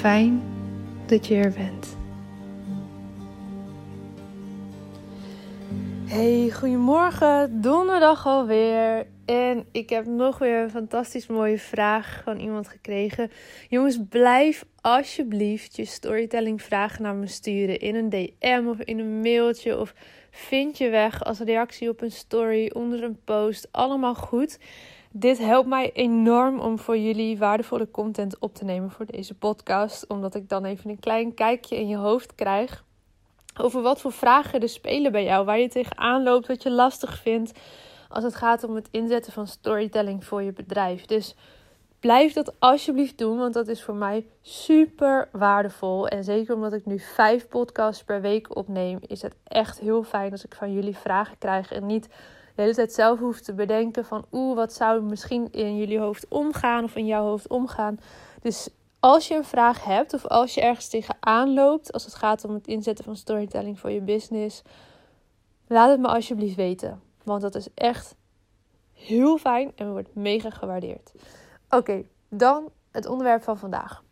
Fijn dat je er bent. Hey, goedemorgen, donderdag alweer. En ik heb nog weer een fantastisch mooie vraag van iemand gekregen. Jongens, blijf alsjeblieft je storytelling vragen naar me sturen in een DM of in een mailtje of vind je weg als reactie op een story onder een post. Allemaal goed. Dit helpt mij enorm om voor jullie waardevolle content op te nemen voor deze podcast, omdat ik dan even een klein kijkje in je hoofd krijg over wat voor vragen er spelen bij jou, waar je tegenaan loopt, wat je lastig vindt als het gaat om het inzetten van storytelling voor je bedrijf. Dus blijf dat alsjeblieft doen, want dat is voor mij super waardevol. En zeker omdat ik nu vijf podcasts per week opneem, is het echt heel fijn als ik van jullie vragen krijg en niet de hele tijd zelf hoef te bedenken van oeh, wat zou misschien in jullie hoofd omgaan of in jouw hoofd omgaan. Dus als je een vraag hebt of als je ergens tegenaan loopt als het gaat om het inzetten van storytelling voor je business, laat het me alsjeblieft weten. Want dat is echt heel fijn en wordt mega gewaardeerd. Oké, dan het onderwerp van vandaag.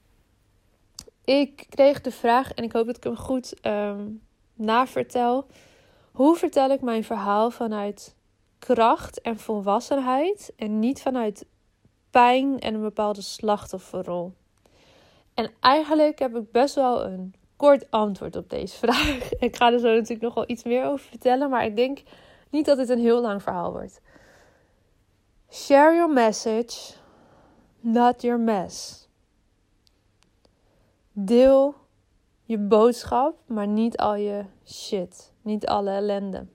Ik kreeg de vraag en ik hoop dat ik hem goed um, navertel. Hoe vertel ik mijn verhaal vanuit kracht en volwassenheid en niet vanuit pijn en een bepaalde slachtofferrol? En eigenlijk heb ik best wel een kort antwoord op deze vraag. Ik ga er zo natuurlijk nog wel iets meer over vertellen, maar ik denk niet dat dit een heel lang verhaal wordt. Share your message, not your mess. Deel je boodschap, maar niet al je shit, niet alle ellende.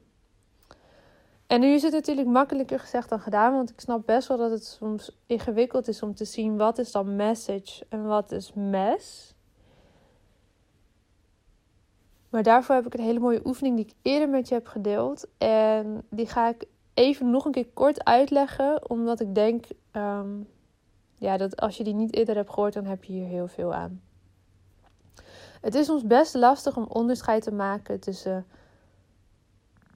En nu is het natuurlijk makkelijker gezegd dan gedaan, want ik snap best wel dat het soms ingewikkeld is om te zien wat is dan message en wat is mess. Maar daarvoor heb ik een hele mooie oefening die ik eerder met je heb gedeeld. En die ga ik even nog een keer kort uitleggen, omdat ik denk ehm, ja, dat als je die niet eerder hebt gehoord, dan heb je hier heel veel aan. Het is ons best lastig om onderscheid te maken tussen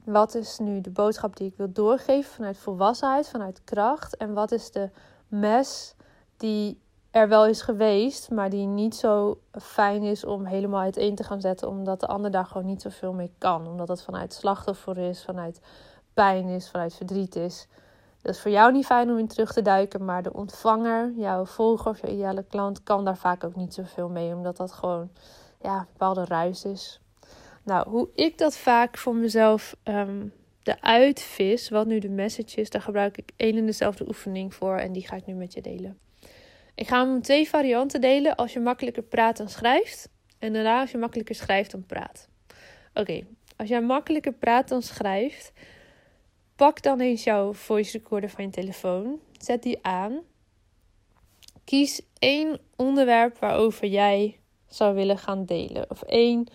wat is nu de boodschap die ik wil doorgeven vanuit volwassenheid, vanuit kracht? En wat is de mes die er wel is geweest, maar die niet zo fijn is om helemaal uiteen te gaan zetten, omdat de ander daar gewoon niet zoveel mee kan. Omdat het vanuit slachtoffer is, vanuit pijn is, vanuit verdriet is. Dat is voor jou niet fijn om in terug te duiken, maar de ontvanger, jouw volger of jouw ideale klant, kan daar vaak ook niet zoveel mee, omdat dat gewoon ja, een bepaalde ruis is. Nou, hoe ik dat vaak voor mezelf um, de uitvis, wat nu de message is, daar gebruik ik één en dezelfde oefening voor en die ga ik nu met je delen. Ik ga hem twee varianten delen. Als je makkelijker praat dan schrijft. En daarna als je makkelijker schrijft dan praat. Oké, als jij makkelijker praat dan schrijft, pak dan eens jouw voice recorder van je telefoon. Zet die aan. Kies één onderwerp waarover jij zou willen gaan delen. Of één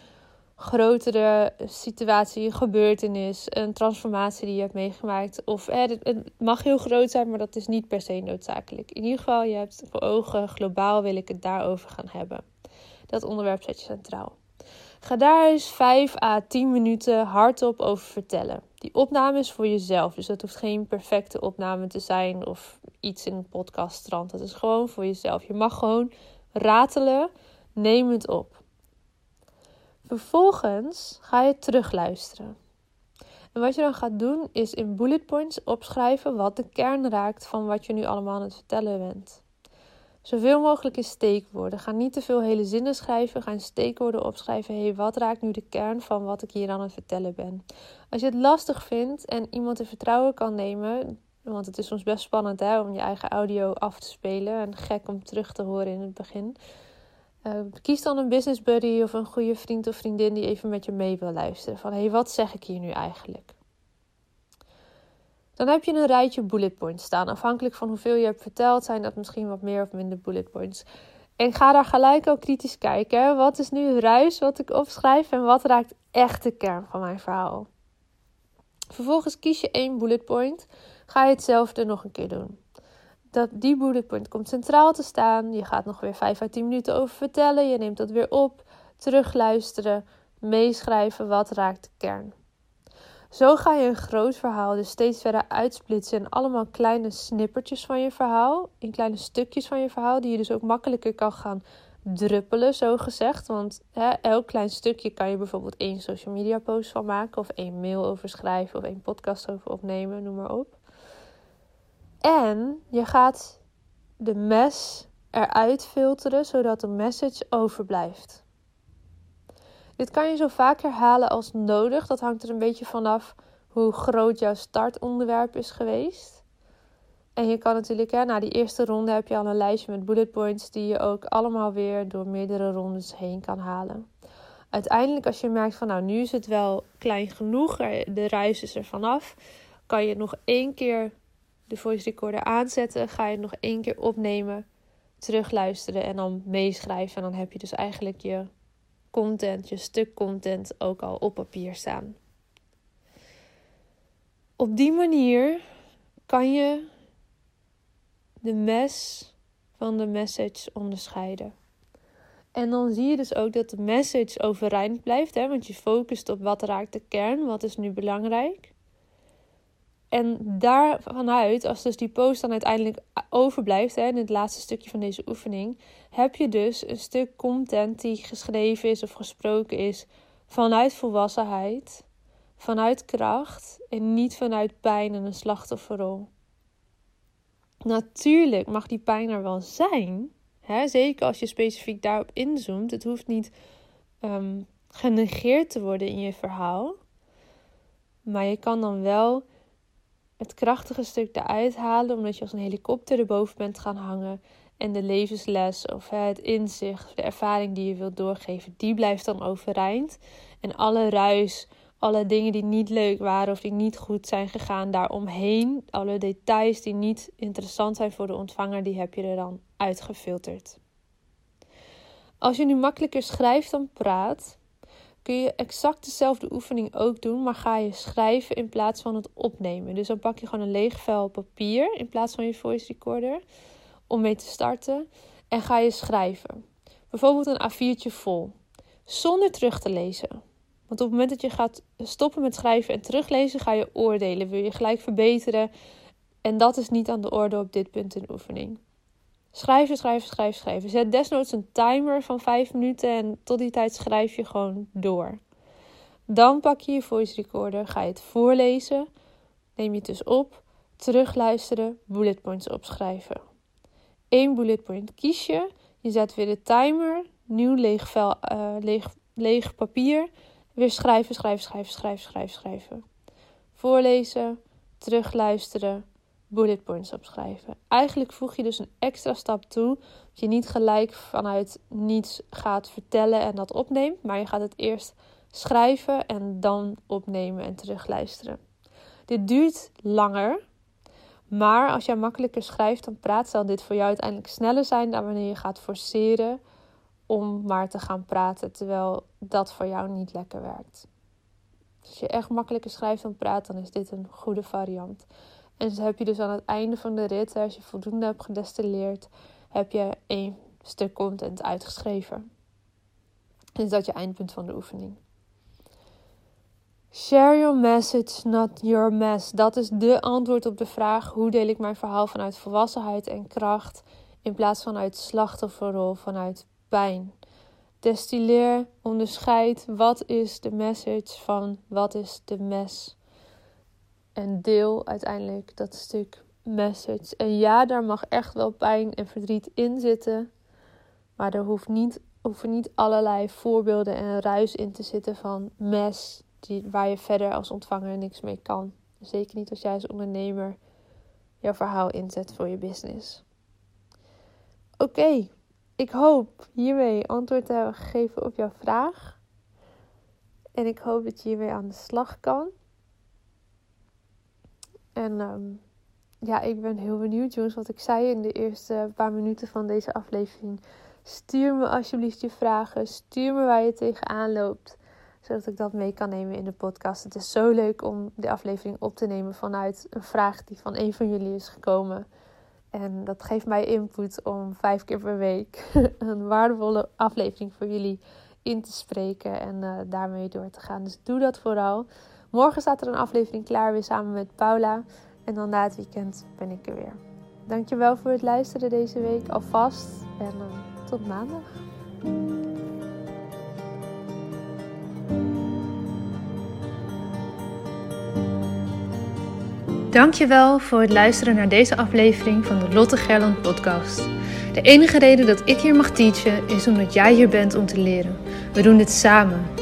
grotere situatie, gebeurtenis, een transformatie die je hebt meegemaakt. Of het mag heel groot zijn, maar dat is niet per se noodzakelijk. In ieder geval, je hebt voor ogen, globaal wil ik het daarover gaan hebben. Dat onderwerp zet je centraal. Ga daar eens 5 à 10 minuten hardop over vertellen. Die opname is voor jezelf, dus dat hoeft geen perfecte opname te zijn of iets in een podcaststrand. Dat is gewoon voor jezelf. Je mag gewoon ratelen, neem het op. Vervolgens ga je terugluisteren. En wat je dan gaat doen is in bullet points opschrijven wat de kern raakt van wat je nu allemaal aan het vertellen bent. Zoveel mogelijk in steekwoorden. Ga niet te veel hele zinnen schrijven. Ga in steekwoorden opschrijven. Hé, wat raakt nu de kern van wat ik hier aan het vertellen ben? Als je het lastig vindt en iemand in vertrouwen kan nemen. Want het is soms best spannend hè, om je eigen audio af te spelen. En gek om terug te horen in het begin. Uh, kies dan een business buddy of een goede vriend of vriendin die even met je mee wil luisteren. Van hey, wat zeg ik hier nu eigenlijk? Dan heb je een rijtje bullet points staan. Afhankelijk van hoeveel je hebt verteld, zijn dat misschien wat meer of minder bullet points. En ga daar gelijk ook kritisch kijken. Wat is nu ruis wat ik opschrijf en wat raakt echt de kern van mijn verhaal? Vervolgens kies je één bullet point. Ga je hetzelfde nog een keer doen dat die bullet komt centraal te staan. Je gaat nog weer 5 à 10 minuten over vertellen. Je neemt dat weer op, terugluisteren, meeschrijven. Wat raakt de kern? Zo ga je een groot verhaal dus steeds verder uitsplitsen in allemaal kleine snippertjes van je verhaal. In kleine stukjes van je verhaal, die je dus ook makkelijker kan gaan druppelen, zo gezegd. Want hè, elk klein stukje kan je bijvoorbeeld één social media post van maken, of één mail over schrijven, of één podcast over opnemen, noem maar op. En je gaat de mes eruit filteren zodat de message overblijft. Dit kan je zo vaak herhalen als nodig. Dat hangt er een beetje vanaf hoe groot jouw startonderwerp is geweest. En je kan natuurlijk, hè, na die eerste ronde heb je al een lijstje met bullet points die je ook allemaal weer door meerdere rondes heen kan halen. Uiteindelijk, als je merkt van nou, nu is het wel klein genoeg, de reis is er vanaf, kan je nog één keer de voice recorder aanzetten, ga je het nog één keer opnemen, terugluisteren en dan meeschrijven. En dan heb je dus eigenlijk je content, je stuk content ook al op papier staan. Op die manier kan je de mes van de message onderscheiden. En dan zie je dus ook dat de message overeind blijft, hè, want je focust op wat raakt de kern, wat is nu belangrijk. En daar vanuit, als dus die post dan uiteindelijk overblijft, hè, in het laatste stukje van deze oefening, heb je dus een stuk content die geschreven is of gesproken is vanuit volwassenheid, vanuit kracht en niet vanuit pijn en een slachtofferrol. Natuurlijk mag die pijn er wel zijn, hè, zeker als je specifiek daarop inzoomt. Het hoeft niet um, genegeerd te worden in je verhaal, maar je kan dan wel het krachtige stuk eruit halen, omdat je als een helikopter erboven bent gaan hangen. En de levensles of het inzicht, de ervaring die je wilt doorgeven, die blijft dan overeind. En alle ruis, alle dingen die niet leuk waren of die niet goed zijn gegaan daaromheen, alle details die niet interessant zijn voor de ontvanger, die heb je er dan uitgefilterd. Als je nu makkelijker schrijft dan praat, kun je exact dezelfde oefening ook doen, maar ga je schrijven in plaats van het opnemen. Dus dan pak je gewoon een leeg vel papier in plaats van je voice recorder om mee te starten en ga je schrijven. Bijvoorbeeld een A4'tje vol, zonder terug te lezen. Want op het moment dat je gaat stoppen met schrijven en teruglezen, ga je oordelen. Wil je gelijk verbeteren? En dat is niet aan de orde op dit punt in de oefening. Schrijven, schrijven, schrijven, schrijven. Zet desnoods een timer van 5 minuten en tot die tijd schrijf je gewoon door. Dan pak je je voice recorder, ga je het voorlezen, neem je het dus op, terugluisteren, bullet points opschrijven. Eén bullet point kies je, je zet weer de timer, nieuw leeg, vel, uh, leeg, leeg papier, weer schrijven, schrijven, schrijven, schrijven, schrijven, schrijven. Voorlezen, terugluisteren, bullet points opschrijven. Eigenlijk voeg je dus een extra stap toe. Dat je niet gelijk vanuit niets gaat vertellen en dat opneemt, maar je gaat het eerst schrijven en dan opnemen en terugluisteren. Dit duurt langer, maar als jij makkelijker schrijft dan praat, zal dit voor jou uiteindelijk sneller zijn dan wanneer je gaat forceren om maar te gaan praten, terwijl dat voor jou niet lekker werkt. Als je echt makkelijker schrijft dan praat, dan is dit een goede variant. En heb je dus aan het einde van de rit, als je voldoende hebt gedestilleerd, heb je één stuk content uitgeschreven. En is dat je eindpunt van de oefening. Share your message, not your mess. Dat is de antwoord op de vraag: hoe deel ik mijn verhaal vanuit volwassenheid en kracht in plaats van uit slachtofferrol, vanuit pijn? Destilleer, onderscheid wat is de message van wat is de mes. En deel uiteindelijk dat stuk message. En ja, daar mag echt wel pijn en verdriet in zitten. Maar er hoeft niet, hoeven niet allerlei voorbeelden en ruis in te zitten van mes. Die, waar je verder als ontvanger niks mee kan. Zeker niet als jij als ondernemer jouw verhaal inzet voor je business. Oké, ik hoop hiermee antwoord te hebben gegeven op jouw vraag. En ik hoop dat je hiermee aan de slag kan. En ehm, ja, ik ben heel benieuwd, jongens, wat ik zei in de eerste paar minuten van deze aflevering. Stuur me alsjeblieft je vragen. Stuur me waar je tegenaan loopt. Zodat ik dat mee kan nemen in de podcast. Het is zo leuk om de aflevering op te nemen vanuit een vraag die van een van jullie is gekomen. En dat geeft mij input om vijf keer per week een waardevolle aflevering voor jullie in te spreken en uh, daarmee door te gaan. Dus doe dat vooral. Morgen staat er een aflevering klaar weer samen met Paula. En dan na het weekend ben ik er weer. Dankjewel voor het luisteren deze week alvast. En uh, tot maandag. Dankjewel voor het luisteren naar deze aflevering van de Lotte Gerland podcast. De enige reden dat ik hier mag teachen is omdat jij hier bent om te leren. We doen dit samen.